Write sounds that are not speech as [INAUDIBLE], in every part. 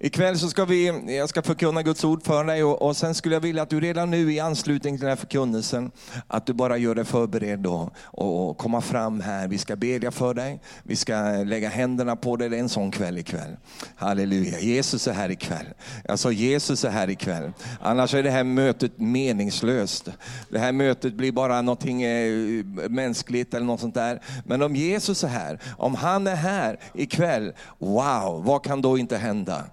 Ikväll så ska vi, jag ska förkunna Guds ord för dig och, och sen skulle jag vilja att du redan nu i anslutning till den här förkunnelsen, att du bara gör dig förberedd och, och, och komma fram här. Vi ska bedja för dig, vi ska lägga händerna på dig. Det är en sån kväll ikväll. Halleluja, Jesus är här ikväll. Jag sa Jesus är här ikväll. Annars är det här mötet meningslöst. Det här mötet blir bara någonting eh, mänskligt eller något sånt där. Men om Jesus är här, om han är här ikväll, wow, vad kan då inte hända?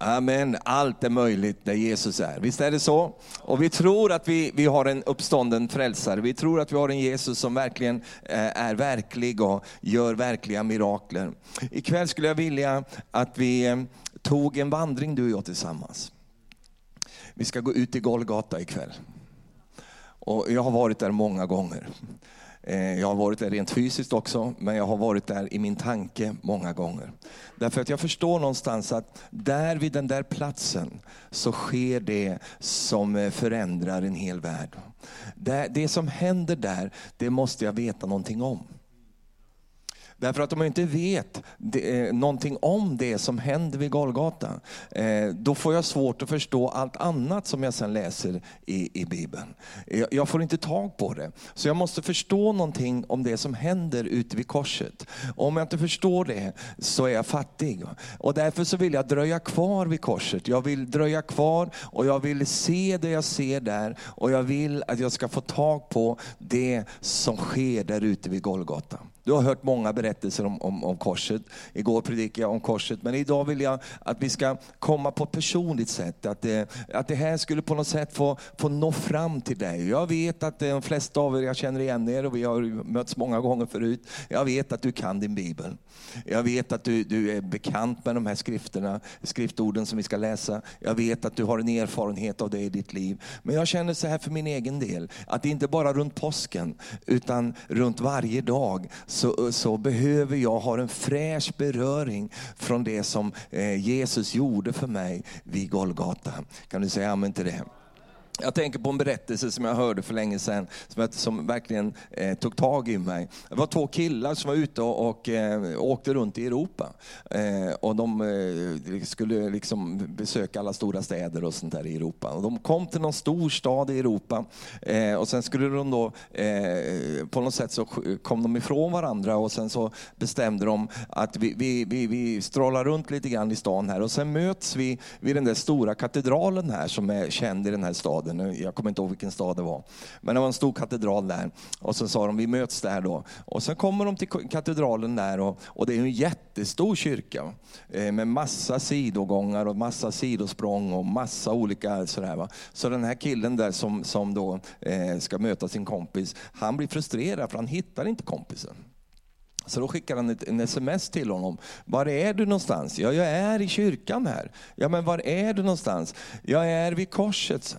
Amen. Allt är möjligt där Jesus är. Visst är det så? Och vi tror att vi, vi har en uppstånden frälsare. Vi tror att vi har en Jesus som verkligen eh, är verklig och gör verkliga mirakler. Ikväll skulle jag vilja att vi eh, tog en vandring du och jag tillsammans. Vi ska gå ut i Golgata ikväll. Och jag har varit där många gånger. Eh, jag har varit där rent fysiskt också, men jag har varit där i min tanke många gånger. Därför att jag förstår någonstans att där vid den där platsen så sker det som eh, förändrar en hel värld. Det som händer där, det måste jag veta någonting om. Därför att om jag inte vet det, eh, någonting om det som händer vid Golgata, eh, då får jag svårt att förstå allt annat som jag sen läser i, i Bibeln. Jag, jag, får inte tag på det. Så jag måste förstå någonting om det som händer ute vid korset. Om jag inte förstår det så är jag fattig. Och därför så vill jag dröja kvar vid korset. Jag vill dröja kvar och jag vill se det jag ser där. Och jag vill att jag ska få tag på det som sker där ute vid Golgata. Du har hört många berättelser om, om, om, korset. Igår predikade jag om korset, men idag vill jag att vi ska komma på ett personligt sätt. Att det, att det här skulle på något sätt få, få nå fram till dig. Jag vet att eh, de flesta av er, jag känner igen er och vi har mötts många gånger förut. Jag vet att du kan din bibel. Jag vet att du, du är bekant med de här skrifterna, skriftorden som vi ska läsa. Jag vet att du har en erfarenhet av det i ditt liv. Men jag känner så här för min egen del, att det inte bara runt påsken, utan runt varje dag så, så behöver jag ha en fräsch beröring från det som eh, Jesus gjorde för mig vid Golgata. Kan du säga amen till det? Jag tänker på en berättelse som jag hörde för länge sedan, som, som verkligen eh, tog tag i mig. Det var två killar som var ute och, och eh, åkte runt i Europa. Eh, och de eh, skulle liksom besöka alla stora städer och sånt där i Europa. Och de kom till någon stor stad i Europa eh, och sen skulle de då, eh, på något sätt så kom de ifrån varandra och sen så bestämde de att vi, vi, vi, vi strålar runt lite grann i stan här och sen möts vi vid den där stora katedralen här som är känd i den här staden staden. Jag kommer inte ihåg vilken stad det var. Men det var en stor katedral där. Och så sa de, vi möts där då. Och sen kommer de till katedralen där och, och det är en jättestor kyrka. Eh, med massa sidogångar och massa sidosprång och massa olika sådär. Va? Så den här killen där som, som då eh, ska möta sin kompis, han blir frustrerad för han hittar inte kompisen. Så då skickar han ett, en sms till honom. Var är du någonstans? Ja, jag är i kyrkan här. Ja, men var är du någonstans? Jag är vid korset.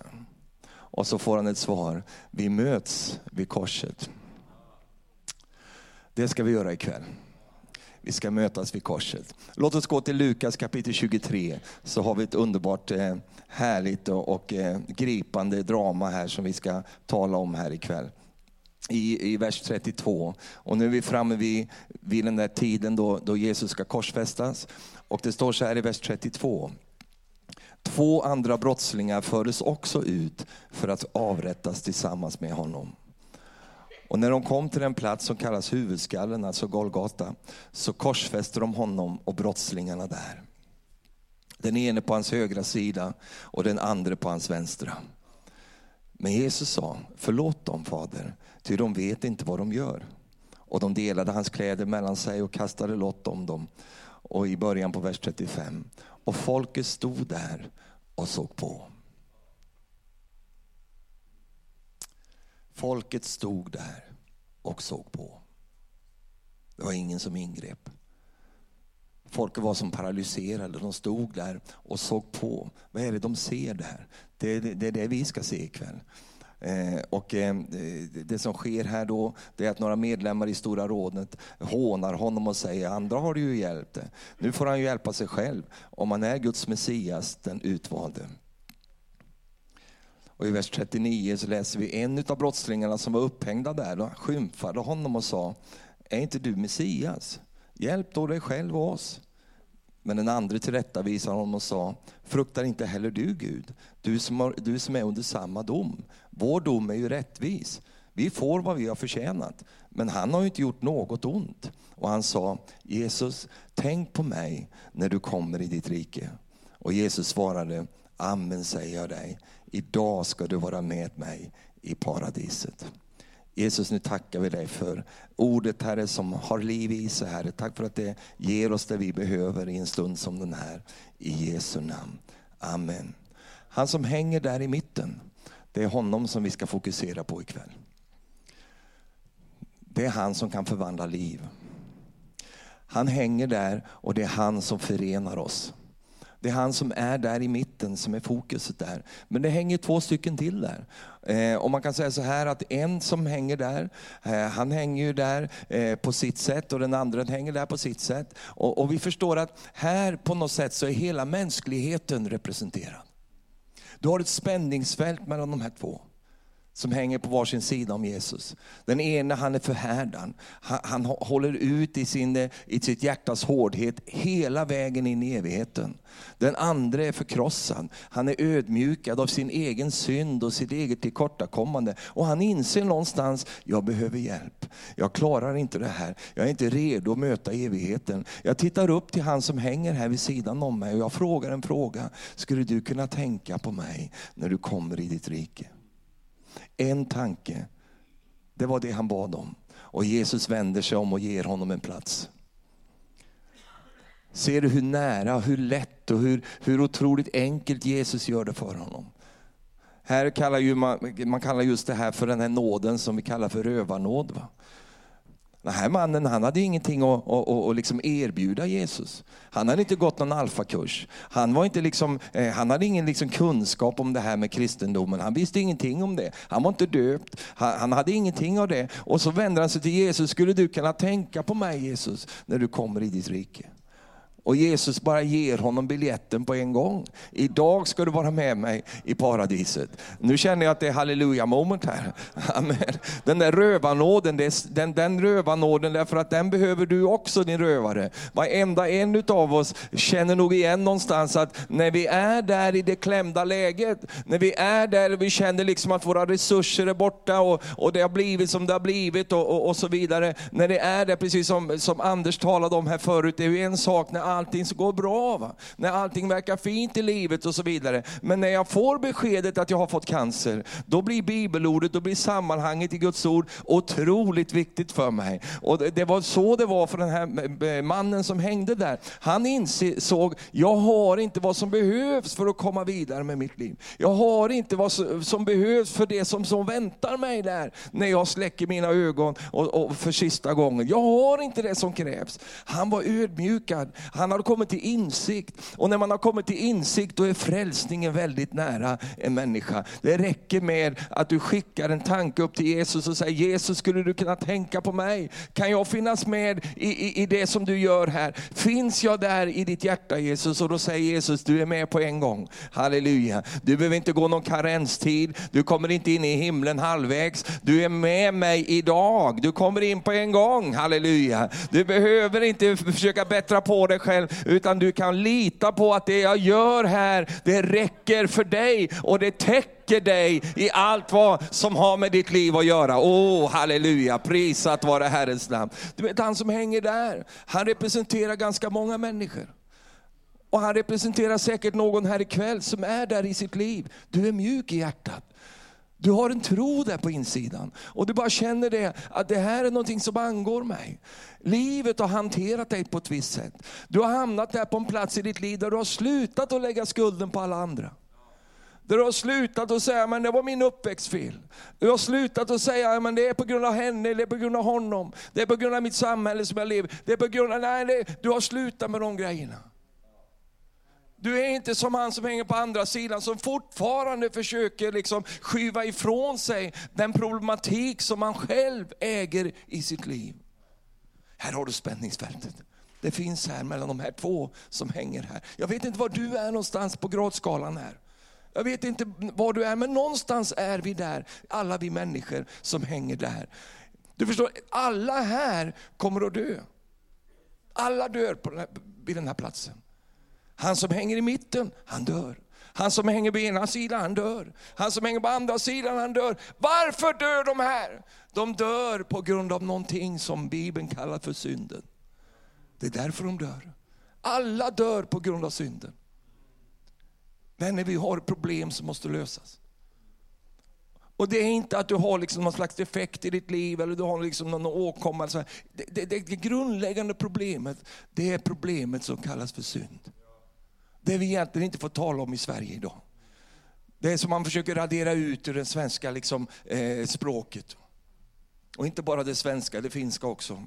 Och så får han ett svar. Vi möts vid korset. Det ska vi göra ikväll. Vi ska mötas vid korset. Låt oss gå till Lukas kapitel 23, så har vi ett underbart, eh, härligt och eh, gripande drama här som vi ska tala om här ikväll. I, i vers 32. Och nu är vi framme vid, vid den där tiden då, då Jesus ska korsfästas. Och det står så här i vers 32. Två andra brottslingar fördes också ut för att avrättas tillsammans med honom. Och när de kom till den plats som kallas huvudskallen, alltså Golgata, så korsfäste de honom och brottslingarna där. Den ene på hans högra sida och den andra på hans vänstra. Men Jesus sa, förlåt dem fader, ty de vet inte vad de gör. Och de delade hans kläder mellan sig och kastade lott om dem. Och i början på vers 35. Och folket stod där och såg på. Folket stod där och såg på. Det var ingen som ingrep. Folket var som paralyserade. De stod där och såg på. Vad är det de ser där? Det är det, det, är det vi ska se ikväll. Eh, och eh, det som sker här då, det är att några medlemmar i Stora rådet hånar honom och säger, andra har du ju hjälpt. Nu får han ju hjälpa sig själv, om han är Guds Messias, den utvalde. Och I vers 39 så läser vi en av brottslingarna som var upphängda där, då skymfade honom och sa, är inte du Messias? Hjälp då dig själv och oss. Men den andre tillrättavisade honom och sa, fruktar inte heller du Gud, du som, har, du som är under samma dom. Vår dom är ju rättvis. Vi får vad vi har förtjänat, men han har ju inte gjort något ont. Och han sa, Jesus, tänk på mig när du kommer i ditt rike. Och Jesus svarade, Amen säger jag dig, idag ska du vara med mig i paradiset. Jesus, nu tackar vi dig för ordet Herre som har liv i sig Herre. Tack för att det ger oss det vi behöver i en stund som den här. I Jesu namn. Amen. Han som hänger där i mitten, det är honom som vi ska fokusera på ikväll. Det är han som kan förvandla liv. Han hänger där och det är han som förenar oss. Det är han som är där i mitten som är fokuset där. Men det hänger två stycken till där. Eh, och man kan säga så här att en som hänger där, eh, han hänger ju där eh, på sitt sätt och den andra hänger där på sitt sätt. Och, och vi förstår att här på något sätt så är hela mänskligheten representerad. Du har ett spänningsfält mellan de här två som hänger på varsin sida om Jesus. Den ena han är förhärdad. Han, han håller ut i, sin, i sitt hjärtas hårdhet hela vägen in i evigheten. Den andra är förkrossad. Han är ödmjukad av sin egen synd och sitt eget tillkortakommande. Och han inser någonstans, jag behöver hjälp. Jag klarar inte det här. Jag är inte redo att möta evigheten. Jag tittar upp till han som hänger här vid sidan om mig och jag frågar en fråga. Skulle du kunna tänka på mig när du kommer i ditt rike? En tanke, det var det han bad om. Och Jesus vänder sig om och ger honom en plats. Ser du hur nära, hur lätt och hur, hur otroligt enkelt Jesus gör det för honom? Här kallar ju man, man kallar just det här för den här nåden som vi kallar för rövarnåd. Va? Den här mannen han hade ingenting att, att, att, liksom erbjuda Jesus. Han hade inte gått någon alfakurs. Han, var inte liksom, eh, han hade ingen liksom kunskap om det här med kristendomen. Han visste ingenting om det. Han var inte döpt. Han, han hade ingenting av det. Och så vänder han sig till Jesus. Skulle du kunna tänka på mig Jesus när du kommer i ditt rike? Och Jesus bara ger honom biljetten på en gång. Idag ska du vara med mig i paradiset. Nu känner jag att det är halleluja moment här. [LAUGHS] Amen. Den där rövarnåden, den, den rövarnåden, därför att den behöver du också din rövare. Varenda en av oss känner nog igen någonstans att när vi är där i det klämda läget, när vi är där och vi känner liksom att våra resurser är borta och, och det har blivit som det har blivit och, och, och så vidare. När det är där, precis som, som Anders talade om här förut, det är ju en sak när allting går bra, va? när allting verkar fint i livet och så vidare. Men när jag får beskedet att jag har fått cancer, då blir bibelordet, då blir sammanhanget i Guds ord otroligt viktigt för mig. Och det var så det var för den här mannen som hängde där. Han insåg, jag har inte vad som behövs för att komma vidare med mitt liv. Jag har inte vad som behövs för det som, som väntar mig där, när jag släcker mina ögon och, och för sista gången. Jag har inte det som krävs. Han var ödmjukad. Han har kommit till insikt. Och när man har kommit till insikt då är frälsningen väldigt nära en människa. Det räcker med att du skickar en tanke upp till Jesus och säger, Jesus skulle du kunna tänka på mig? Kan jag finnas med i, i, i det som du gör här? Finns jag där i ditt hjärta Jesus? Och då säger Jesus, du är med på en gång. Halleluja. Du behöver inte gå någon karenstid, du kommer inte in i himlen halvvägs. Du är med mig idag, du kommer in på en gång. Halleluja. Du behöver inte försöka bättra på dig själv, utan du kan lita på att det jag gör här, det räcker för dig och det täcker dig i allt vad som har med ditt liv att göra. Åh, oh, halleluja, prisat vare Herrens namn. Du vet han som hänger där, han representerar ganska många människor. Och han representerar säkert någon här ikväll som är där i sitt liv. Du är mjuk i hjärtat. Du har en tro där på insidan och du bara känner det, att det här är någonting som angår mig. Livet har hanterat dig på ett visst sätt. Du har hamnat där på en plats i ditt liv där du har slutat att lägga skulden på alla andra. Där du har slutat att säga, men det var min uppväxtfel. Du har slutat att säga, men det är på grund av henne, det är på grund av honom. Det är på grund av mitt samhälle som jag lever. Det är på grund av, nej, det, du har slutat med de grejerna. Du är inte som han som hänger på andra sidan som fortfarande försöker liksom skyva ifrån sig den problematik som han själv äger i sitt liv. Här har du spänningsfältet. Det finns här mellan de här två som hänger här. Jag vet inte var du är någonstans på gradskalan här. Jag vet inte var du är, men någonstans är vi där, alla vi människor som hänger där. Du förstår, alla här kommer att dö. Alla dör på den här, vid den här platsen. Han som hänger i mitten, han dör. Han som hänger på ena sidan, han dör. Han som hänger på andra sidan, han dör. Varför dör de här? De dör på grund av någonting som Bibeln kallar för synden. Det är därför de dör. Alla dör på grund av synden. Vänner, vi har problem som måste lösas. Och det är inte att du har liksom någon slags defekt i ditt liv eller du har liksom någon åkomma. Det, det, det, det grundläggande problemet, det är problemet som kallas för synd. Det vi egentligen inte får tala om i Sverige idag. Det är som man försöker radera ut ur det svenska liksom, eh, språket. Och inte bara det svenska, det finska också.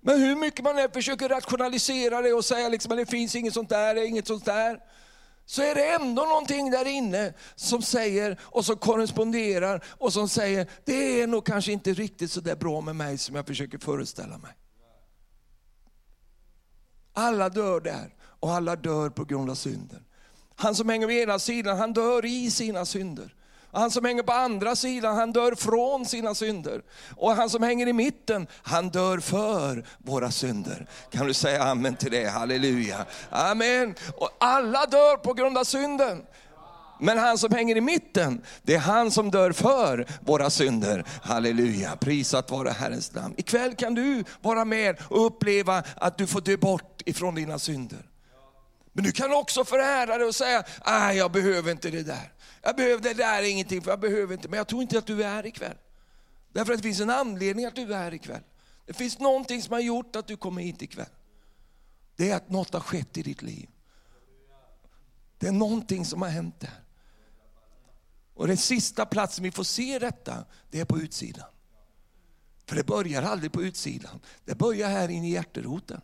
Men hur mycket man än försöker rationalisera det och säga liksom att det finns inget sånt där, det är inget sånt där. Så är det ändå någonting där inne som säger och som korresponderar och som säger, det är nog kanske inte riktigt så där bra med mig som jag försöker föreställa mig. Alla dör där och alla dör på grund av synden. Han som hänger på ena sidan, han dör i sina synder. Han som hänger på andra sidan, han dör från sina synder. Och han som hänger i mitten, han dör för våra synder. Kan du säga amen till det? Halleluja. Amen. Och alla dör på grund av synden. Men han som hänger i mitten, det är han som dör för våra synder. Halleluja, prisat vare Herrens namn. Ikväll kan du vara med och uppleva att du får dö bort ifrån dina synder. Men du kan också förära dig och säga, nej jag behöver inte det där. Jag behöver det där ingenting, för jag behöver inte. Men jag tror inte att du är här ikväll. Därför att det finns en anledning att du är här ikväll. Det finns någonting som har gjort att du kommer hit ikväll. Det är att något har skett i ditt liv. Det är någonting som har hänt där. Och den sista platsen vi får se detta, det är på utsidan. För det börjar aldrig på utsidan. Det börjar här inne i hjärteroten.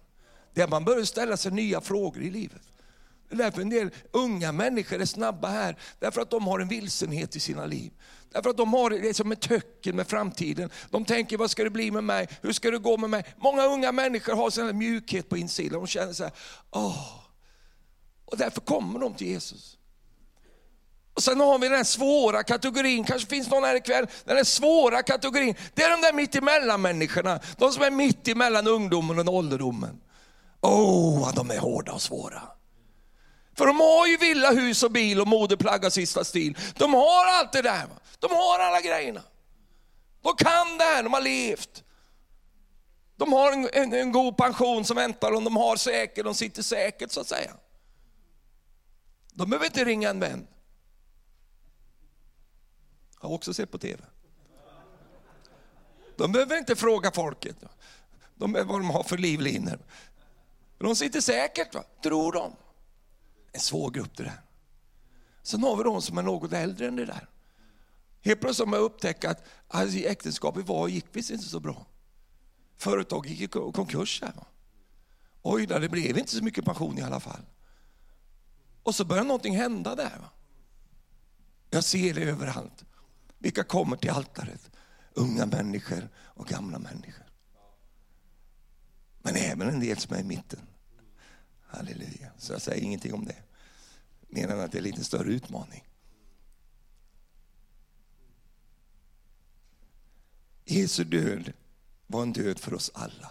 Där man börjar ställa sig nya frågor i livet. Det är därför en del unga människor är snabba här, därför att de har en vilsenhet i sina liv. Därför att de har det som ett töcken med framtiden. De tänker, vad ska det bli med mig? Hur ska det gå med mig? Många unga människor har sån mjukhet på insidan. De känner så här, åh. Och därför kommer de till Jesus. Och sen har vi den här svåra kategorin, kanske finns någon här ikväll, den här svåra kategorin. Det är de där mittemellan människorna, de som är mitt emellan ungdomen och ålderdomen. Åh, oh, vad de är hårda och svåra. För de har ju villa, hus och bil och modeplagg av sista stil. De har allt det där. De har alla grejerna. De kan det här, de har levt. De har en, en, en god pension som väntar dem, de har säkert, de sitter säkert så att säga. De behöver inte ringa en vän. Jag har också sett på TV. De behöver inte fråga folket de, vad de har för livlinor. De sitter säkert, va? tror de. En svår grupp det där. Sen har vi de som är något äldre än det där. Helt plötsligt har man upptäckt att alltså, äktenskapet var, gick visst inte så bra. Företag gick i konkurs. Här, va? Oj, det blev inte så mycket pension i alla fall. Och så börjar någonting hända där. Va? Jag ser det överallt. Vilka kommer till altaret? Unga människor och gamla människor. Men även en del som är i mitten. Halleluja. Så jag säger ingenting om det. Mer än att det är en lite större utmaning. Jesu död var en död för oss alla.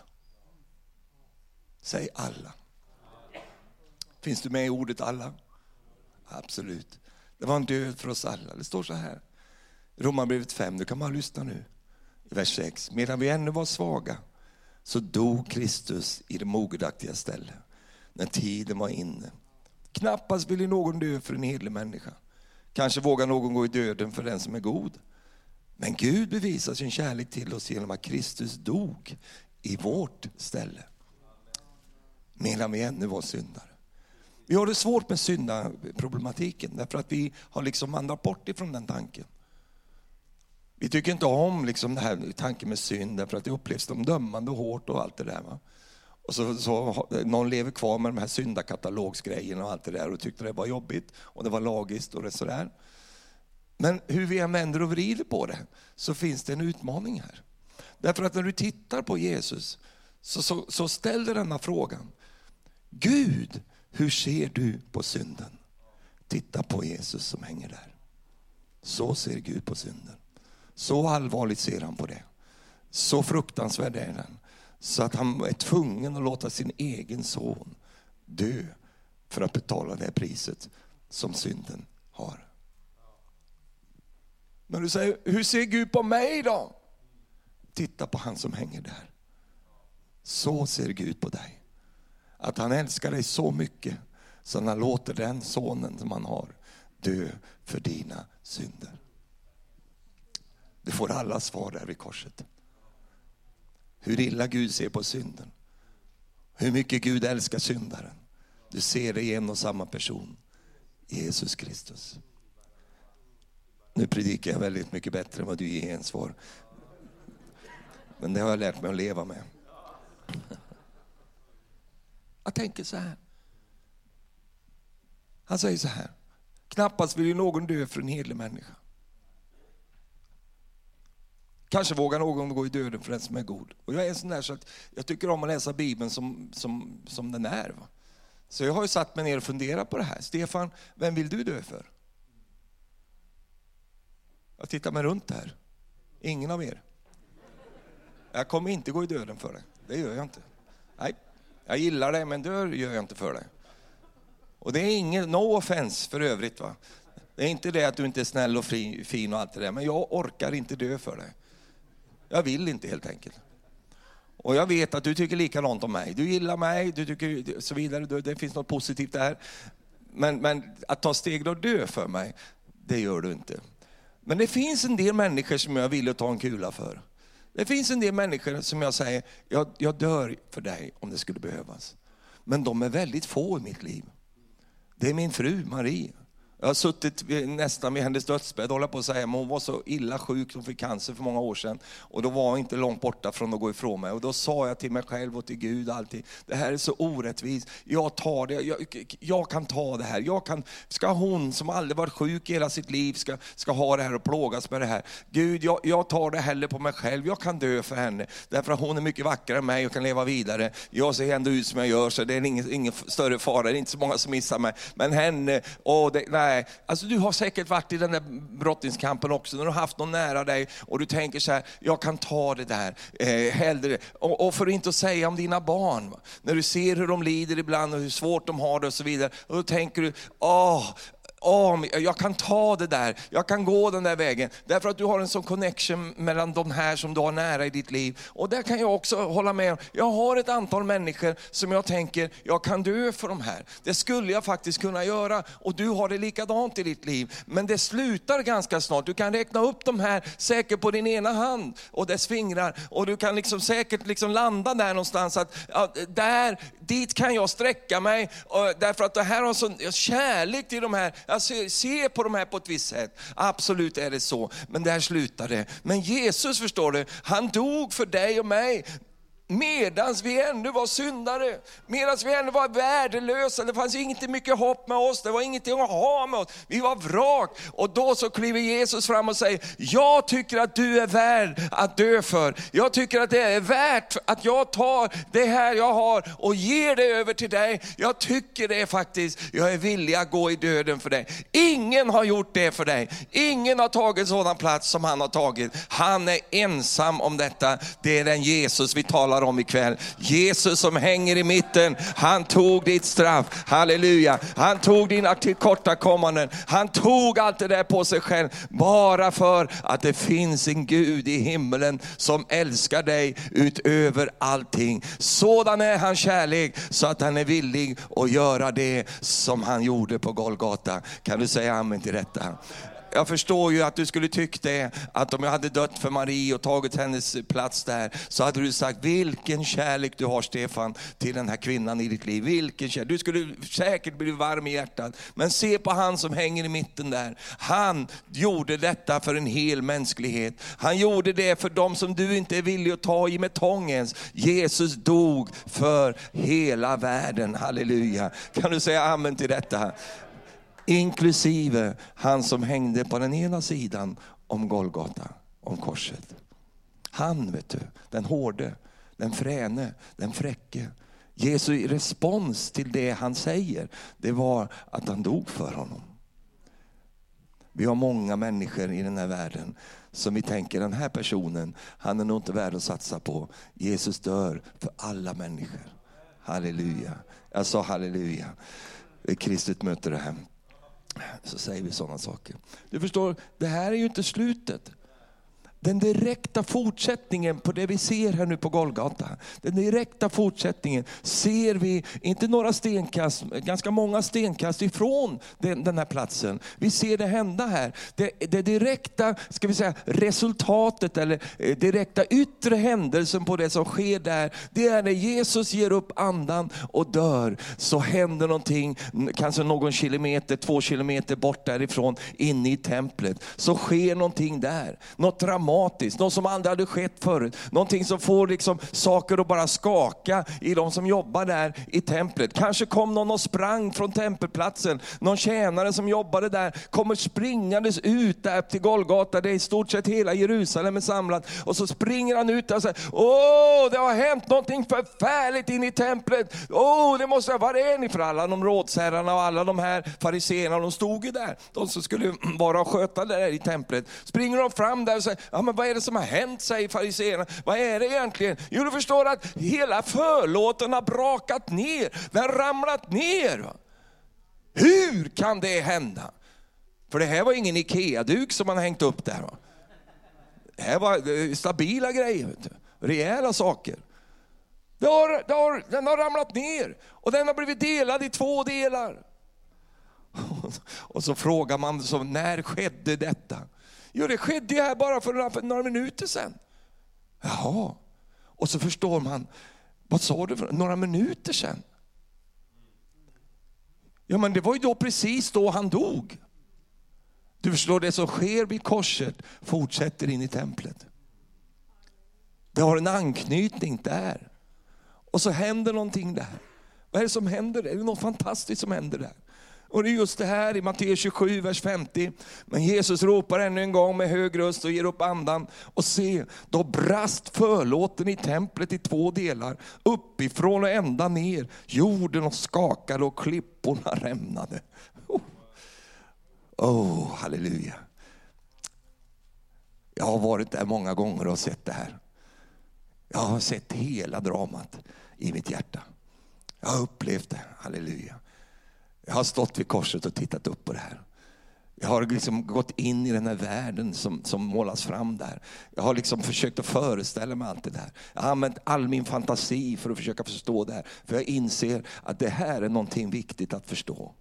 Säg alla. Finns du med i ordet alla? Absolut. Det var en död för oss alla. Det står så här. Romarbrevet 5, du kan bara lyssna nu. Vers 6. Medan vi ännu var svaga så dog Kristus i det mogedaktiga stället, när tiden var inne. Knappast ville någon dö för en hederlig människa. Kanske vågar någon gå i döden för den som är god. Men Gud bevisar sin kärlek till oss genom att Kristus dog i vårt ställe. Medan vi ännu var syndare. Vi har det svårt med syndaproblematiken därför att vi har liksom vandrat bort ifrån den tanken. Vi tycker inte om liksom det här tanken med synd därför att det upplevs som dömande och hårt och allt det där. Va? Och så, så, någon lever kvar med de här syndakatalogsgrejerna och allt det där och tyckte det var jobbigt och det var lagiskt och det sådär. Men hur vi än vänder och vrider på det så finns det en utmaning här. Därför att när du tittar på Jesus så, så, så ställer denna frågan. Gud, hur ser du på synden? Titta på Jesus som hänger där. Så ser Gud på synden. Så allvarligt ser han på det. Så fruktansvärd är den. Så att han är tvungen att låta sin egen son dö för att betala det priset som synden har. Men du säger, hur ser Gud på mig då? Titta på han som hänger där. Så ser Gud på dig. Att han älskar dig så mycket så han låter den sonen som han har dö för dina synder. Du får alla svar där vid korset. Hur illa Gud ser på synden. Hur mycket Gud älskar syndaren. Du ser det i en och samma person, Jesus Kristus. Nu predikar jag väldigt mycket bättre än vad du ger en svar. Men det har jag lärt mig att leva med. Jag tänker så här. Han säger så här. Knappast vill ju någon dö för en helig människa. Kanske vågar någon gå i döden för den som är god. Och jag är en sån där så att jag tycker om att läsa Bibeln som, som, som den är. Va? Så jag har ju satt mig ner och funderat på det här. Stefan, vem vill du dö för? Jag tittar mig runt här. Ingen av er. Jag kommer inte gå i döden för dig. Det gör jag inte. Nej, jag gillar dig men dör gör jag inte för dig. Och det är ingen, no offense för övrigt. va. Det är inte det att du inte är snäll och fin och allt det där, men jag orkar inte dö för dig. Jag vill inte helt enkelt. Och jag vet att du tycker likadant om mig. Du gillar mig, du tycker så vidare, det finns något positivt där. Men, men att ta steg och dö för mig, det gör du inte. Men det finns en del människor som jag vill ta en kula för. Det finns en del människor som jag säger, jag, jag dör för dig om det skulle behövas. Men de är väldigt få i mitt liv. Det är min fru Marie. Jag har suttit nästan vid hennes dödsbädd, håller på att säga, men hon var så illa sjuk, hon fick cancer för många år sedan. Och då var hon inte långt borta från att gå ifrån mig. Och då sa jag till mig själv och till Gud alltid, det här är så orättvist. Jag tar det, jag, jag, kan ta det här. Jag kan, ska hon som aldrig varit sjuk i hela sitt liv, ska, ska ha det här och plågas med det här. Gud, jag, jag tar det hellre på mig själv. Jag kan dö för henne, därför att hon är mycket vackrare än mig och kan leva vidare. Jag ser ändå ut som jag gör, så det är ingen, ingen större fara. Det är inte så många som missar mig. Men henne, åh, det, nej Nej, alltså du har säkert varit i den där brottningskampen också, när du har haft någon nära dig och du tänker så här, jag kan ta det där eh, hellre. Och, och för att inte säga om dina barn, när du ser hur de lider ibland och hur svårt de har det och så vidare. Och då tänker du, åh, oh, jag kan ta det där, jag kan gå den där vägen. Därför att du har en sån connection mellan de här som du har nära i ditt liv. Och där kan jag också hålla med om, jag har ett antal människor som jag tänker, jag kan dö för de här. Det skulle jag faktiskt kunna göra. Och du har det likadant i ditt liv. Men det slutar ganska snart. Du kan räkna upp de här säkert på din ena hand och dess fingrar. Och du kan liksom säkert liksom landa där någonstans. Att, ja, där, dit kan jag sträcka mig. Därför att det här har sån kärlek till de här jag ser, ser på de här på ett visst sätt. Absolut är det så, men där slutar det. Men Jesus förstår du, han dog för dig och mig medans vi ännu var syndare, medans vi ännu var värdelösa. Det fanns inte mycket hopp med oss, det var ingenting att ha med oss. Vi var vrak. Och då så kliver Jesus fram och säger, jag tycker att du är värd att dö för. Jag tycker att det är värt att jag tar det här jag har och ger det över till dig. Jag tycker det faktiskt, jag är villig att gå i döden för dig. Ingen har gjort det för dig. Ingen har tagit sådan plats som han har tagit. Han är ensam om detta. Det är den Jesus vi talar talar om ikväll. Jesus som hänger i mitten, han tog ditt straff. Halleluja. Han tog dina tillkortakommanden. Han tog allt det där på sig själv. Bara för att det finns en Gud i himmelen som älskar dig utöver allting. Sådan är hans kärlek så att han är villig att göra det som han gjorde på Golgata. Kan du säga amen till detta? Jag förstår ju att du skulle tyckt det, att om jag hade dött för Marie och tagit hennes plats där, så hade du sagt, vilken kärlek du har Stefan till den här kvinnan i ditt liv. Vilken kärlek. Du skulle säkert bli varm i hjärtat. Men se på han som hänger i mitten där. Han gjorde detta för en hel mänsklighet. Han gjorde det för dem som du inte är villig att ta i med tångens. Jesus dog för hela världen. Halleluja. Kan du säga amen till detta? Inklusive han som hängde på den ena sidan om Golgata, om korset. Han, vet du, den hårde, den fräne, den fräcke. Jesu respons till det han säger, det var att han dog för honom. Vi har många människor i den här världen som vi tänker, den här personen, han är nog inte värd att satsa på. Jesus dör för alla människor. Halleluja. Jag sa halleluja. Det är kristet möte det här. Så säger vi sådana saker. Du förstår, det här är ju inte slutet. Den direkta fortsättningen på det vi ser här nu på Golgata, den direkta fortsättningen ser vi, inte några stenkast, ganska många stenkast ifrån den, den här platsen. Vi ser det hända här. Det, det direkta ska vi säga, resultatet eller eh, direkta yttre händelsen på det som sker där, det är när Jesus ger upp andan och dör, så händer någonting, kanske någon kilometer, två kilometer bort därifrån, inne i templet. Så sker någonting där, något dramatiskt dramatiskt, något som aldrig hade skett förut. Någonting som får liksom saker att bara skaka i de som jobbar där i templet. Kanske kom någon och sprang från tempelplatsen. Någon tjänare som jobbade där kommer springandes ut där till Golgata, Det är i stort sett hela Jerusalem är samlat. Och så springer han ut och säger, åh det har hänt någonting förfärligt in i templet. Åh det måste, var är ni? För alla de rådsherrarna och alla de här fariseerna, de stod ju där. De som skulle vara och sköta det där i templet. Springer de fram där och säger, ja, men vad är det som har hänt, säger fariséerna. Vad är det egentligen? Jo, du förstår att hela förlåten har brakat ner, den har ramlat ner. Va? Hur kan det hända? För det här var ingen IKEA-duk som man hängt upp där. Va? Det här var eh, stabila grejer, vet du. rejäla saker. Det har, det har, den har ramlat ner och den har blivit delad i två delar. [LAUGHS] Och så frågar man, så, när skedde detta? Jo, det skedde ju här bara för några, för några minuter sedan. Jaha. Och så förstår man, vad sa du för några minuter sedan? Ja, men det var ju då precis då han dog. Du förstår, det som sker vid korset fortsätter in i templet. Det har en anknytning där. Och så händer någonting där. Vad är det som händer? Är det något fantastiskt som händer där? Och det är just det här i Matteus 27, vers 50. Men Jesus ropar ännu en gång med hög röst och ger upp andan. Och se, då brast förlåten i templet i två delar, uppifrån och ända ner. Jorden och skakade och klipporna rämnade. Oh, oh halleluja. Jag har varit där många gånger och sett det här. Jag har sett hela dramat i mitt hjärta. Jag har upplevt det, halleluja. Jag har stått vid korset och tittat upp på det här. Jag har liksom gått in i den här världen som, som målas fram där. Jag har liksom försökt att föreställa mig allt det där. Jag har använt all min fantasi för att försöka förstå det här. För jag inser att det här är någonting viktigt att förstå.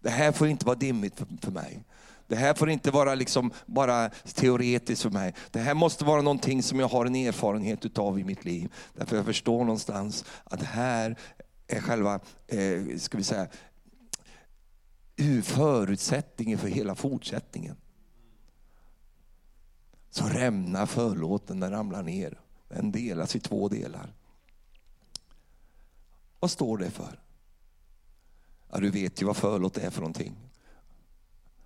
Det här får inte vara dimmigt för, för mig. Det här får inte vara liksom bara teoretiskt för mig. Det här måste vara någonting som jag har en erfarenhet utav i mitt liv. Därför jag förstår någonstans att det här är själva, eh, ska vi säga, förutsättningen för hela fortsättningen. Så rämnar förlåten, den ramlar ner. Den delas i två delar. Vad står det för? Ja, du vet ju vad förlåt är för någonting.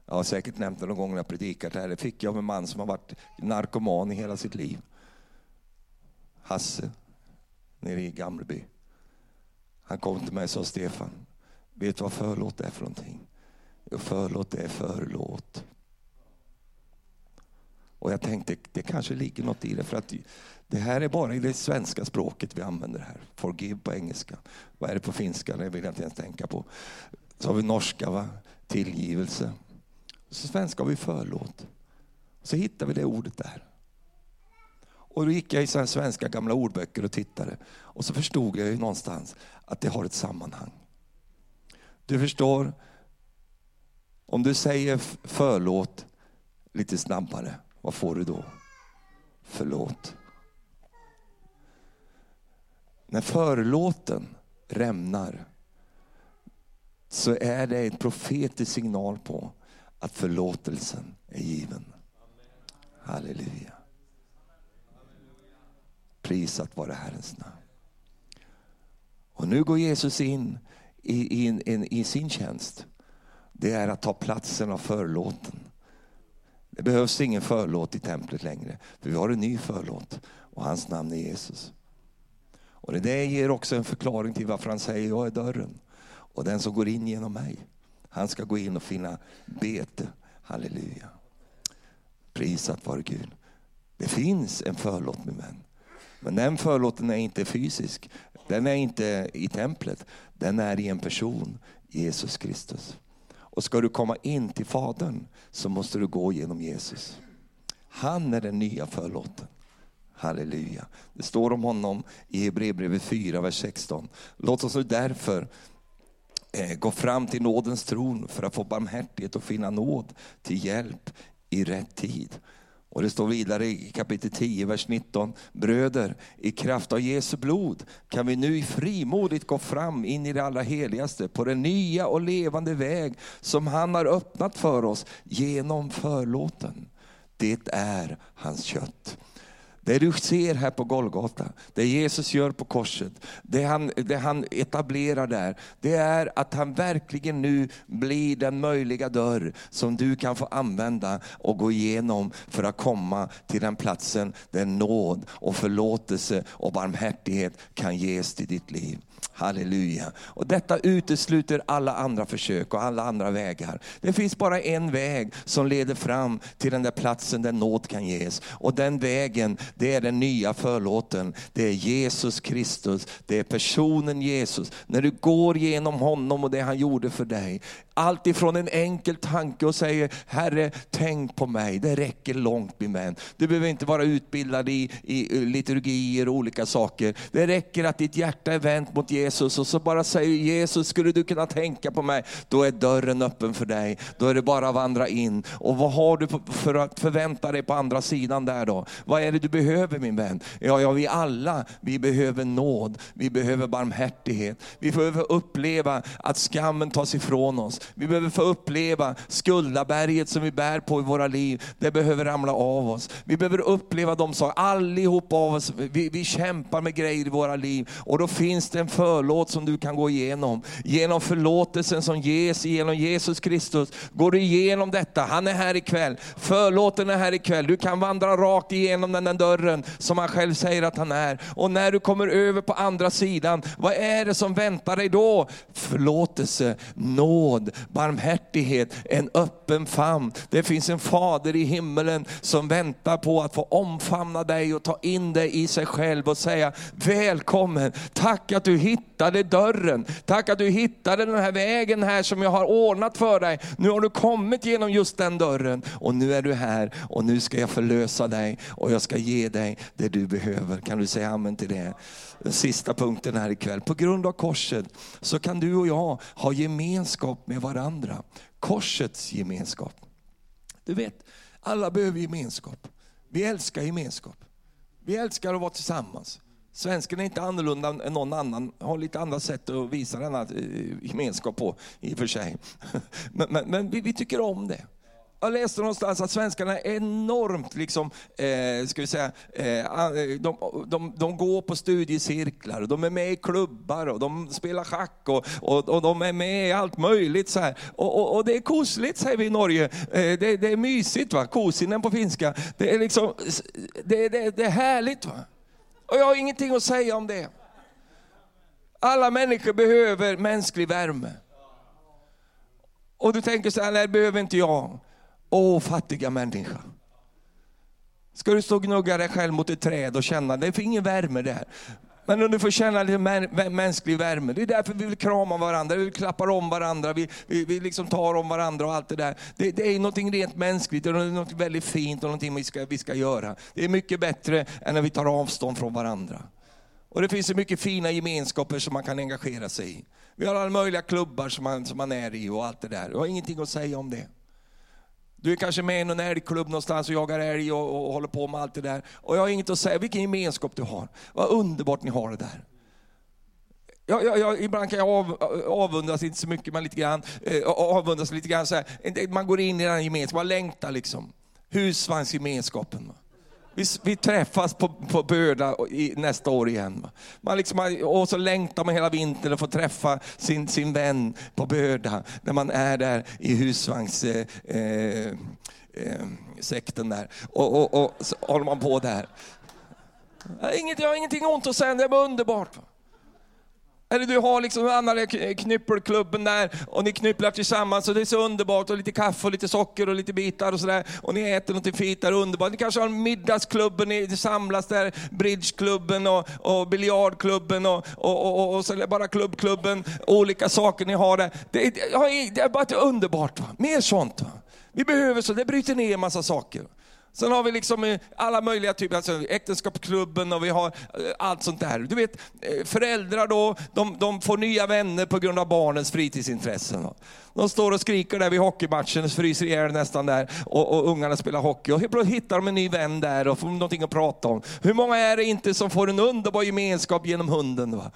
Jag har säkert nämnt det någon gång när jag predikat här. Det fick jag av en man som har varit narkoman i hela sitt liv. Hasse, nere i Gamleby. Han kom till mig och sa, Stefan, vet du vad förlåt är för någonting? Jo, förlåt är förlåt. Och jag tänkte, det kanske ligger något i det, för att det här är bara i det svenska språket vi använder här. Forgive på engelska. Vad är det på finska? Det vill jag inte ens tänka på. Så har vi norska, va? tillgivelse. Så svenska har vi förlåt. Så hittar vi det ordet där. Och då gick jag i svenska gamla ordböcker och tittade. Och så förstod jag ju någonstans att det har ett sammanhang. Du förstår, om du säger förlåt lite snabbare, vad får du då? Förlåt. När förlåten rämnar så är det en profetisk signal på att förlåtelsen är given. Halleluja. Prisat vare Herrens namn. Och nu går Jesus in i, i, i, i sin tjänst det är att ta platsen av förlåten. Det behövs ingen förlåt i templet längre, för vi har en ny förlåt och hans namn är Jesus. Och det ger också en förklaring till varför han säger jag är dörren. Och den som går in genom mig, han ska gå in och finna bete. Halleluja. Prisat vare Gud. Det finns en förlåt min vän. Men den förlåten är inte fysisk. Den är inte i templet. Den är i en person, Jesus Kristus. Och ska du komma in till Fadern så måste du gå genom Jesus. Han är den nya förlåten. Halleluja. Det står om honom i Hebreerbrevet 4, vers 16. Låt oss nu därför eh, gå fram till nådens tron för att få barmhärtighet och finna nåd till hjälp i rätt tid. Och det står vidare i kapitel 10, vers 19. Bröder, i kraft av Jesu blod kan vi nu frimodigt gå fram in i det allra heligaste på den nya och levande väg som han har öppnat för oss genom förlåten. Det är hans kött. Det du ser här på Golgata, det Jesus gör på korset, det han, det han etablerar där, det är att han verkligen nu blir den möjliga dörr som du kan få använda och gå igenom för att komma till den platsen där nåd och förlåtelse och barmhärtighet kan ges till ditt liv. Halleluja. Och detta utesluter alla andra försök och alla andra vägar. Det finns bara en väg som leder fram till den där platsen där nåd kan ges. Och den vägen, det är den nya förlåten. Det är Jesus Kristus, det är personen Jesus. När du går genom honom och det han gjorde för dig, allt ifrån en enkel tanke och säger, Herre tänk på mig, det räcker långt min vän. Du behöver inte vara utbildad i, i eh, liturgier och olika saker. Det räcker att ditt hjärta är vänt mot Jesus och så bara säger Jesus, skulle du kunna tänka på mig? Då är dörren öppen för dig. Då är det bara att vandra in. Och vad har du för att förvänta dig på andra sidan där då? Vad är det du behöver min vän? Ja, ja vi alla, vi behöver nåd, vi behöver barmhärtighet. Vi behöver uppleva att skammen tas ifrån oss. Vi behöver få uppleva skuldaberget som vi bär på i våra liv. Det behöver ramla av oss. Vi behöver uppleva de saker, allihop av oss, vi, vi kämpar med grejer i våra liv. Och då finns det en förlåt som du kan gå igenom. Genom förlåtelsen som ges genom Jesus Kristus. Går du igenom detta, han är här ikväll. Förlåten är här ikväll. Du kan vandra rakt igenom den där dörren som han själv säger att han är. Och när du kommer över på andra sidan, vad är det som väntar dig då? Förlåtelse, nåd, barmhärtighet, en öppen famn. Det finns en fader i himmelen som väntar på att få omfamna dig och ta in dig i sig själv och säga välkommen. Tack att du hittade dörren. Tack att du hittade den här vägen här som jag har ordnat för dig. Nu har du kommit genom just den dörren och nu är du här och nu ska jag förlösa dig och jag ska ge dig det du behöver. Kan du säga amen till det? Den sista punkten här ikväll. På grund av korset så kan du och jag ha gemenskap med varandra. Korsets gemenskap. Du vet, alla behöver gemenskap. Vi älskar gemenskap. Vi älskar att vara tillsammans. Svensken är inte annorlunda än någon annan, har lite andra sätt att visa denna eh, gemenskap på i och för sig. [LAUGHS] Men, men, men vi, vi tycker om det. Jag läste någonstans att svenskarna är enormt, liksom, eh, ska vi säga, eh, eh de, de, de, går på studiecirklar, de är med i klubbar, och de spelar schack och, och, och de är med i allt möjligt. Så här. Och, och, och det är kosligt säger vi i Norge, eh, det, det, är mysigt, va? kosinen på finska. Det är, liksom, det, det, det är härligt. Va? Och jag har ingenting att säga om det. Alla människor behöver mänsklig värme. Och du tänker så här, nej det behöver inte jag. Åh fattiga människa. Ska du stå och gnugga dig själv mot ett träd och känna, det finns ingen värme där. Men om du får känna lite mänsklig värme. Det är därför vi vill krama varandra, vi vill klappa om varandra, vi, vi, vi liksom tar om varandra och allt det där. Det, det är något rent mänskligt, det är något väldigt fint och något vi ska, vi ska göra. Det är mycket bättre än när vi tar avstånd från varandra. Och det finns så mycket fina gemenskaper som man kan engagera sig i. Vi har alla möjliga klubbar som man, som man är i och allt det där. Jag har ingenting att säga om det. Du är kanske med i någon älgklubb någonstans och jagar älg och, och håller på med allt det där. Och jag har inget att säga, vilken gemenskap du har. Vad underbart ni har det där. Jag, jag, jag, ibland kan jag av, avundas, inte så mycket, men lite grann. Eh, avundas lite grann så här. Man går in i den gemenskapen, man längtar liksom. Husvagnsgemenskapen. Vi, vi träffas på, på Böda i, nästa år igen. Man liksom, och så längtar man hela vintern att få träffa sin, sin vän på Böda, när man är där i husvagnssekten eh, eh, eh där. Och, och, och, så håller man på där. Jag har, inget, jag har ingenting ont att säga, det var underbart. Eller du har liksom andra knyppelklubben där och ni knypplar tillsammans och det är så underbart och lite kaffe och lite socker och lite bitar och sådär. Och ni äter något fint där, underbart. Ni kanske har middagsklubben, ni samlas där, bridgeklubben och, och biljardklubben och, och, och, och, och så bara klubbklubben, olika saker ni har där. Det, det, det är bara underbart. Va? Mer sånt. Va? Vi behöver så, det bryter ner en massa saker. Sen har vi liksom eh, alla möjliga typer, alltså äktenskapsklubben och vi har eh, allt sånt där. Du vet, eh, föräldrar då, de, de får nya vänner på grund av barnens fritidsintressen. De står och skriker där vid hockeymatchen, fryser ihjäl nästan där och, och ungarna spelar hockey. Och plötsligt hittar de en ny vän där och får någonting att prata om. Hur många är det inte som får en underbar gemenskap genom hunden? Va?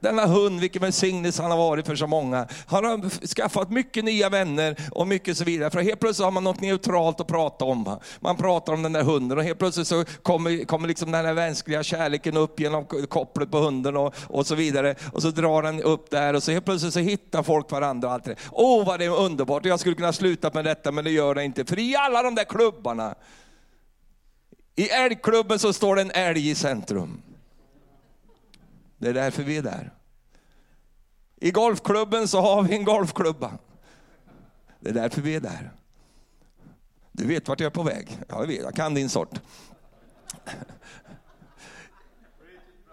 Denna hund, vilken välsignelse han har varit för så många. Han har skaffat mycket nya vänner och mycket så vidare. För helt plötsligt har man något neutralt att prata om. Man pratar om den där hunden och helt plötsligt så kommer, kommer liksom den här mänskliga kärleken upp genom kopplet på hunden och, och så vidare. Och så drar den upp där och så helt plötsligt så hittar folk varandra. Och allt det. Åh vad det är underbart, jag skulle kunna sluta med detta men det gör det inte. För i alla de där klubbarna, i älgklubben så står det en älg i centrum. Det är därför vi är där. I golfklubben så har vi en golfklubba. Det är därför vi är där. Du vet vart jag är på väg. Jag vet, jag kan din sort.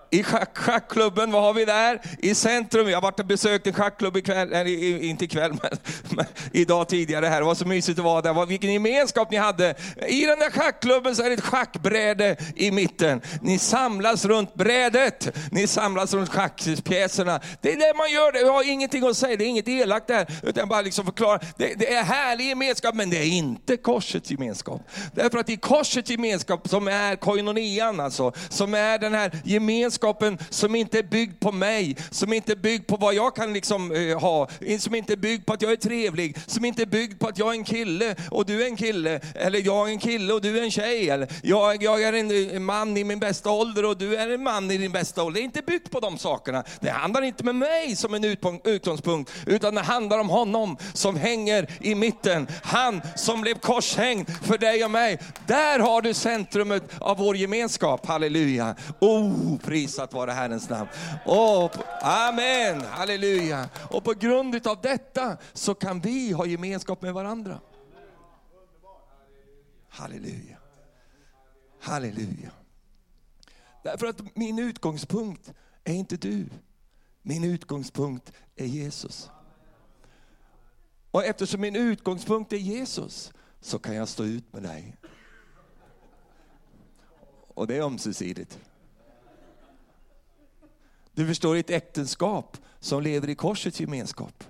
I schack, schackklubben, vad har vi där? I centrum, jag har varit och besökt en schackklubb ikväll, eller inte ikväll, [LAUGHS] men, men idag tidigare här. Det var så mysigt att vara där. Vilken gemenskap ni hade. I den där schackklubben så är det ett schackbräde i mitten. Ni samlas runt brädet. Ni samlas runt schackpjäserna. Det är det man gör. Jag har ingenting att säga, det är inget elakt där, utan bara liksom förklara. Det, det är härlig gemenskap, men det är inte korsets gemenskap. Därför att i korsets gemenskap, som är koinonian alltså, som är den här gemenskapen gemenskapen som inte är byggd på mig, som inte är byggd på vad jag kan liksom, eh, ha, som inte är byggd på att jag är trevlig, som inte är byggd på att jag är en kille och du är en kille, eller jag är en kille och du är en tjej, eller jag, jag är en eh, man i min bästa ålder och du är en man i din bästa ålder. Det är inte byggt på de sakerna. Det handlar inte med mig som en utgångspunkt, utan det handlar om honom som hänger i mitten. Han som blev korshängd för dig och mig. Där har du centrumet av vår gemenskap. Halleluja. Oh, pris Prisat vare Herrens namn. Och, amen, halleluja. Och på grund av detta så kan vi ha gemenskap med varandra. Halleluja. Halleluja. Därför att min utgångspunkt är inte du. Min utgångspunkt är Jesus. Och eftersom min utgångspunkt är Jesus så kan jag stå ut med dig. Och det är ömsesidigt. Du förstår, ett äktenskap som lever i korsets gemenskap.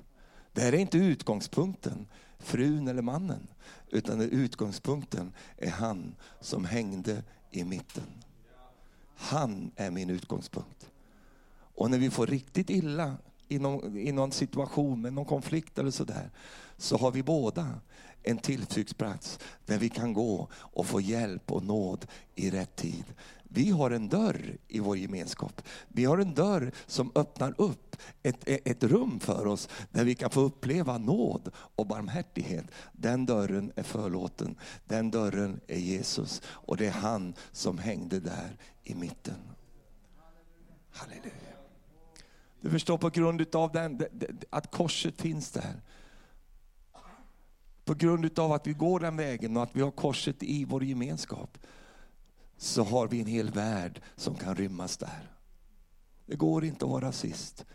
Det här är inte utgångspunkten, frun eller mannen. Utan utgångspunkten är han som hängde i mitten. Han är min utgångspunkt. Och när vi får riktigt illa i någon, i någon situation, med någon konflikt eller sådär, så har vi båda en tillflyktsplats där vi kan gå och få hjälp och nåd i rätt tid. Vi har en dörr i vår gemenskap. Vi har en dörr som öppnar upp ett, ett rum för oss där vi kan få uppleva nåd och barmhärtighet. Den dörren är förlåten. Den dörren är Jesus och det är han som hängde där i mitten. Halleluja. Du förstår på grund av den, att korset finns där. På grund av att vi går den vägen och att vi har korset i vår gemenskap så har vi en hel värld som kan rymmas där. Det går inte att vara rasist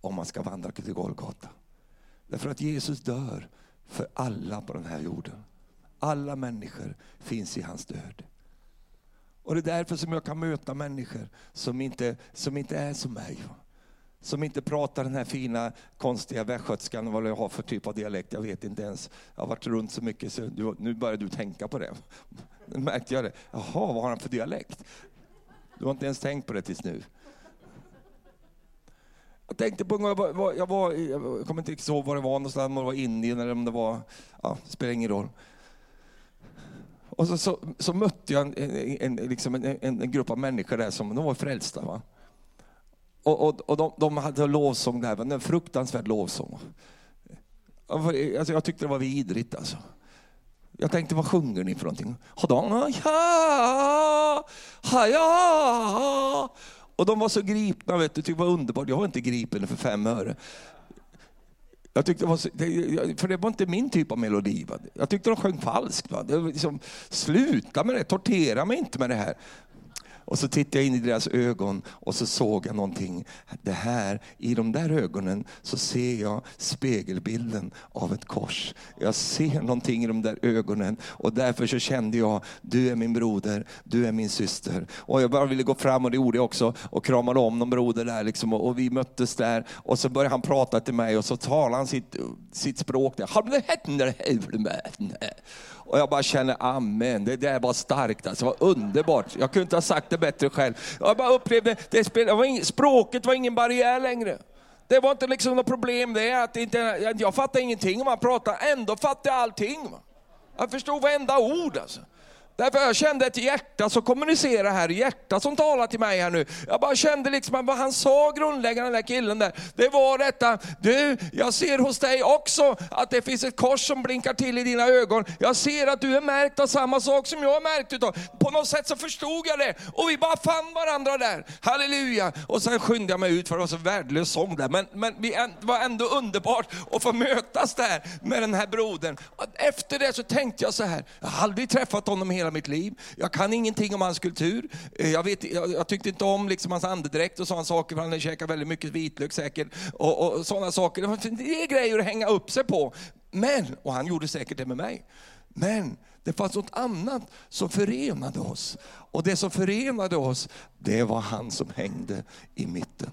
om man ska vandra till Golgata. Därför att Jesus dör för alla på den här jorden. Alla människor finns i hans död. Och det är därför som jag kan möta människor som inte, som inte är som mig. Som inte pratar den här fina konstiga västgötskan, vad jag har för typ av dialekt, jag vet inte ens. Jag har varit runt så mycket så nu börjar du tänka på det. Nu märkte jag det. Jaha, vad har han för dialekt? Du har inte ens tänkt på det tills nu. Jag tänkte på en gång, jag, var, jag, var, jag kommer inte ihåg var det var någonstans, om det var Indien eller om det var, ja, det spelar ingen roll. Och så, så, så mötte jag en, en, liksom en, en, grupp av människor där som de var frälsta. Va? Och, och, och de, de hade lovsång där, en fruktansvärd lovsång. Alltså, jag tyckte det var vidrigt alltså. Jag tänkte, vad sjunger ni för någonting? Ja, ja. Och de var så gripna, vet du, det var underbart. Jag var inte gripen för fem öre. Jag tyckte det var, för det var inte min typ av melodi. Va? Jag tyckte de sjöng falskt. Va? Det var liksom, sluta med det, tortera mig inte med det här. Och så tittade jag in i deras ögon och så såg jag någonting. Det här, I de där ögonen så ser jag spegelbilden av ett kors. Jag ser någonting i de där ögonen och därför så kände jag, du är min broder, du är min syster. Och jag bara ville gå fram och det gjorde jag också och kramade om någon broder där liksom, och, vi möttes där. Och så började han prata till mig och så talade han sitt, sitt språk. Där. Och jag bara känner, amen, det där var starkt alltså, det var underbart. Jag kunde inte ha sagt det bättre själv. Jag bara upplevde, det spelade, var ing, språket var ingen barriär längre. Det var inte liksom något problem det, att inte, jag fattade ingenting om han pratade, ändå fattade jag allting. Jag förstod varenda ord alltså. Därför jag kände ett hjärta som kommunicerar här, hjärta som talar till mig här nu. Jag bara kände liksom att vad han sa grundläggande, den där killen där, det var detta, du, jag ser hos dig också att det finns ett kors som blinkar till i dina ögon. Jag ser att du är märkt av samma sak som jag är märkt utav. På något sätt så förstod jag det och vi bara fann varandra där. Halleluja! Och sen skyndade jag mig ut för det var så värdelös sång där. Men, men det var ändå underbart att få mötas där med den här brodern. Efter det så tänkte jag så här, jag har aldrig träffat honom hela mitt liv. Jag kan ingenting om hans kultur. Eh, jag, vet, jag, jag tyckte inte om liksom hans andedräkt och sådana saker, för han käkar väldigt mycket vitlök säkert. Och, och sådana saker. Det är grejer att hänga upp sig på. Men, och han gjorde säkert det med mig. Men det fanns något annat som förenade oss. Och det som förenade oss, det var han som hängde i mitten.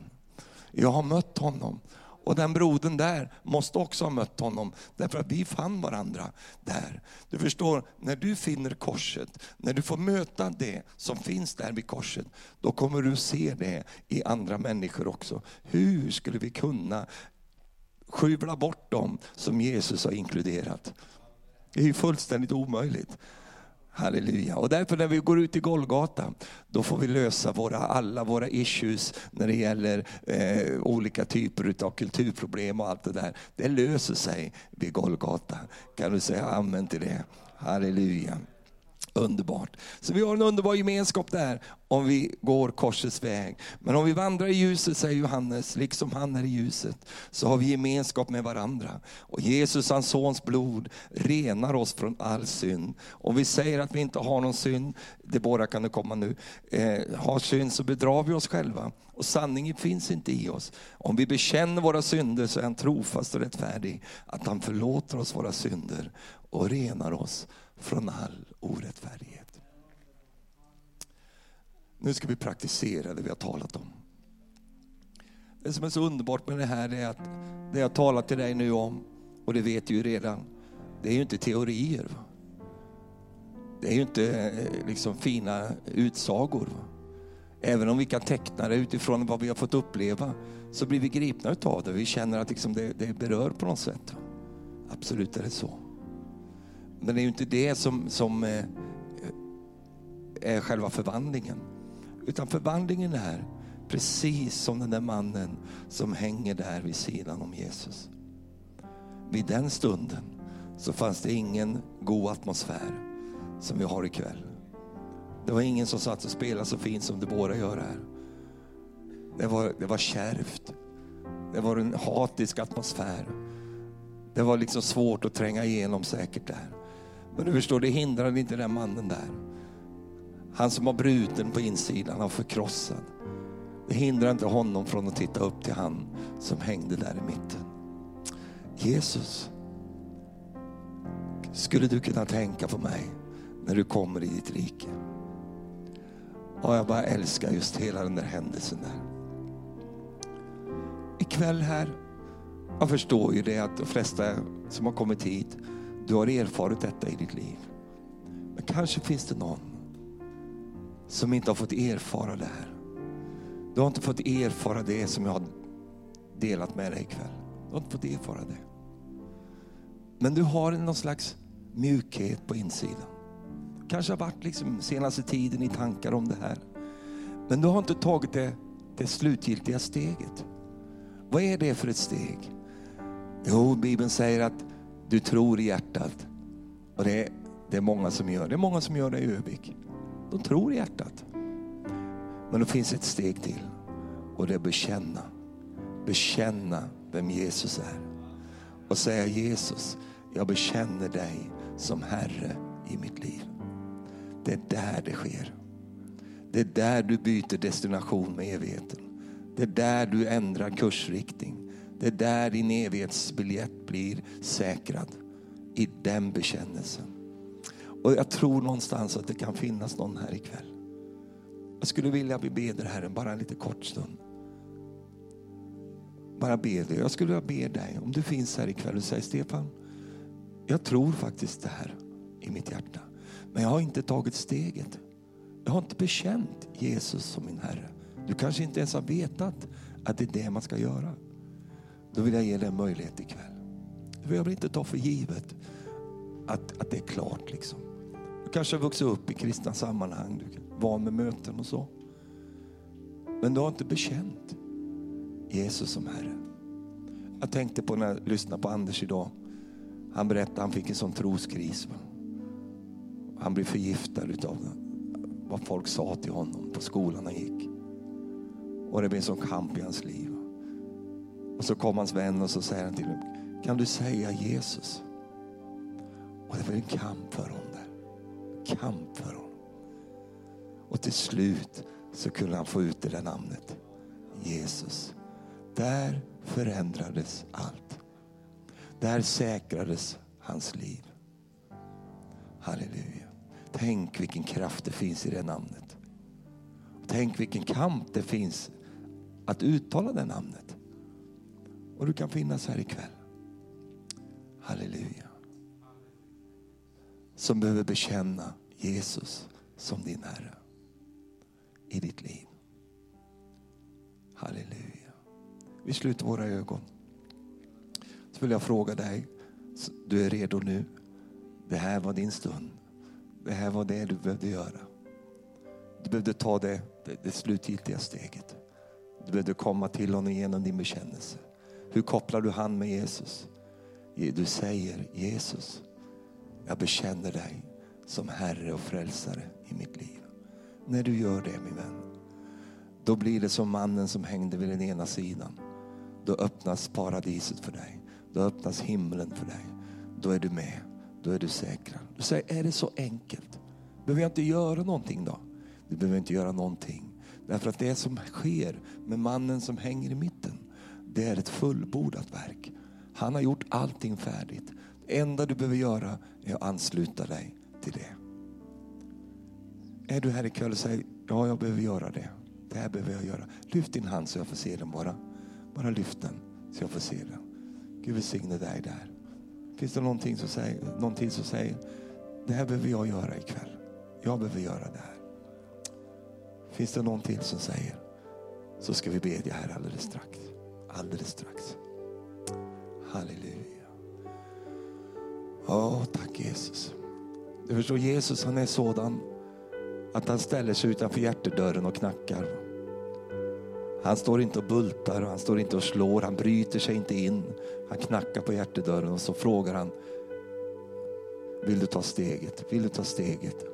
Jag har mött honom och den brodern där måste också ha mött honom, därför att vi fann varandra där. Du förstår, när du finner korset, när du får möta det som finns där vid korset, då kommer du se det i andra människor också. Hur skulle vi kunna skjuvla bort dem som Jesus har inkluderat? Det är ju fullständigt omöjligt. Halleluja. Och därför när vi går ut i Golgata, då får vi lösa våra, alla våra issues när det gäller eh, olika typer av kulturproblem och allt det där. Det löser sig vid Golgata. Kan du säga amen till det? Halleluja. Underbart. Så vi har en underbar gemenskap där om vi går korsets väg. Men om vi vandrar i ljuset, säger Johannes, liksom han är i ljuset, så har vi gemenskap med varandra. Och Jesus, hans sons blod, renar oss från all synd. Om vi säger att vi inte har någon synd, det båda kan det komma nu, eh, har synd så bedrar vi oss själva. Och sanningen finns inte i oss. Om vi bekänner våra synder så är han trofast och rättfärdig, att han förlåter oss våra synder och renar oss från all orättfärdighet. Nu ska vi praktisera det vi har talat om. Det som är så underbart med det här är att det jag talar till dig nu om, och det vet du ju redan, det är ju inte teorier. Det är ju inte eh, liksom fina utsagor. Även om vi kan teckna det utifrån vad vi har fått uppleva, så blir vi gripna utav det. Vi känner att liksom det, det berör på något sätt. Absolut är det så. Men det är ju inte det som, som eh, är själva förvandlingen. Utan förvandlingen är precis som den där mannen som hänger där vid sidan om Jesus. Vid den stunden så fanns det ingen god atmosfär som vi har ikväll. Det var ingen som satt och spelade så fint som det båda gör här. Det var, det var kärvt. Det var en hatisk atmosfär. Det var liksom svårt att tränga igenom säkert där. Men du förstår, det hindrade inte den mannen där. Han som var bruten på insidan, han förkrossad. Det hindrar inte honom från att titta upp till han som hängde där i mitten. Jesus, skulle du kunna tänka på mig när du kommer i ditt rike? Och jag bara älskar just hela den där händelsen där. Ikväll här, jag förstår ju det att de flesta som har kommit hit du har erfarit detta i ditt liv. Men kanske finns det någon som inte har fått erfara det här. Du har inte fått erfara det som jag har delat med dig ikväll. Du har inte fått erfara det. Men du har någon slags mjukhet på insidan. Kanske har varit liksom senaste tiden i tankar om det här. Men du har inte tagit det, det slutgiltiga steget. Vad är det för ett steg? Jo, Bibeln säger att du tror i hjärtat. Och det är, det är många som gör det. är många som gör det i Övik. De tror i hjärtat. Men det finns ett steg till. Och det är bekänna, bekänna vem Jesus är. Och säga Jesus, jag bekänner dig som Herre i mitt liv. Det är där det sker. Det är där du byter destination med evigheten. Det är där du ändrar kursriktning. Det är där din evighetsbiljett blir säkrad. I den bekännelsen. Och jag tror någonstans att det kan finnas någon här ikväll. Jag skulle vilja att vi beder Herren bara en lite kort stund. Bara be dig. Jag skulle vilja be dig, om du finns här ikväll och säger Stefan, jag tror faktiskt det här i mitt hjärta. Men jag har inte tagit steget. Jag har inte bekänt Jesus som min Herre. Du kanske inte ens har vetat att det är det man ska göra. Då vill jag ge dig en möjlighet ikväll. Jag vill inte ta för givet att, att det är klart. Liksom. Du kanske har vuxit upp i kristna sammanhang, du är van med möten och så. Men du har inte bekänt Jesus som Herre. Jag tänkte på när jag lyssnade på Anders idag. Han berättade att han fick en sån troskris. Han blev förgiftad av vad folk sa till honom på skolan han gick. Och det blev en sån kamp i hans liv. Och så kom hans vän och så säger han till honom, kan du säga Jesus? Och det var en kamp för honom där. Kamp för honom. Och till slut så kunde han få ut det där namnet. Jesus. Där förändrades allt. Där säkrades hans liv. Halleluja. Tänk vilken kraft det finns i det namnet. Tänk vilken kamp det finns att uttala det namnet. Och du kan finnas här ikväll. Halleluja. Som behöver bekänna Jesus som din Herre i ditt liv. Halleluja. Vi sluter våra ögon. Så vill jag fråga dig, du är redo nu. Det här var din stund. Det här var det du behövde göra. Du behövde ta det, det, det slutgiltiga steget. Du behövde komma till honom genom din bekännelse. Hur kopplar du hand med Jesus? Du säger Jesus, jag bekänner dig som Herre och frälsare i mitt liv. När du gör det min vän, då blir det som mannen som hängde vid den ena sidan. Då öppnas paradiset för dig. Då öppnas himlen för dig. Då är du med. Då är du säkrad. Du säger, är det så enkelt? Behöver jag inte göra någonting då? Du behöver inte göra någonting. Därför att det som sker med mannen som hänger i mitten, det är ett fullbordat verk. Han har gjort allting färdigt. Det enda du behöver göra är att ansluta dig till det. Är du här ikväll och säger, ja jag behöver göra det. Det här behöver jag göra. Lyft din hand så jag får se den bara. Bara lyft den så jag får se den. Gud välsigne dig där. Finns det någonting som säger, någonting som säger, det här behöver jag göra ikväll. Jag behöver göra det här. Finns det någon till som säger, så ska vi bedja här alldeles strax. Alldeles strax. Halleluja. Åh, tack Jesus. Du förstår, Jesus han är sådan att han ställer sig utanför hjärtedörren och knackar. Han står inte och bultar, han står inte och slår, han bryter sig inte in. Han knackar på hjärtedörren och så frågar han, vill du ta steget? Vill du ta steget?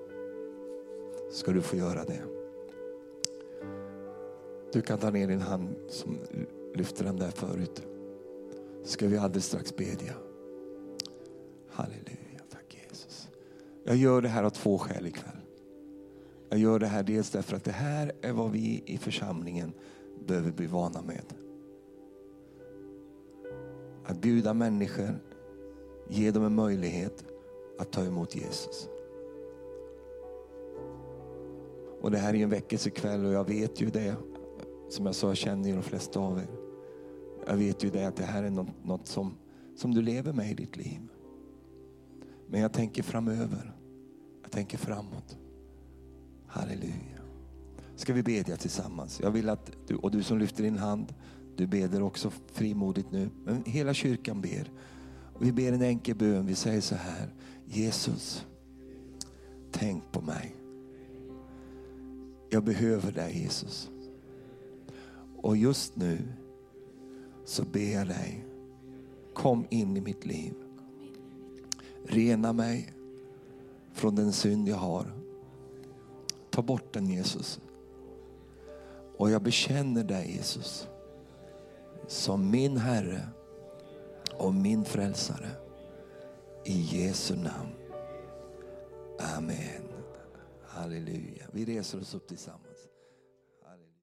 Ska du få göra det. Du kan ta ner din hand som lyfte den där förut. Ska vi alldeles strax bedja. Halleluja, tack Jesus. Jag gör det här av två skäl ikväll. Jag gör det här dels därför att det här är vad vi i församlingen behöver bli vana med. Att bjuda människor, ge dem en möjlighet att ta emot Jesus. Och det här är en väckelsekväll och jag vet ju det. Som jag sa, jag känner ju de flesta av er. Jag vet ju det att det här är något, något som, som du lever med i ditt liv. Men jag tänker framöver. Jag tänker framåt. Halleluja. Ska vi bedja tillsammans? Jag vill att du, och du som lyfter din hand, du beder också frimodigt nu. Men hela kyrkan ber. Vi ber en enkel bön. Vi säger så här. Jesus, tänk på mig. Jag behöver dig Jesus. Och just nu så ber jag dig, kom in i mitt liv. Rena mig från den synd jag har. Ta bort den Jesus Och jag bekänner dig Jesus som min Herre och min frälsare. I Jesu namn. Amen. Halleluja. Vi reser oss upp tillsammans.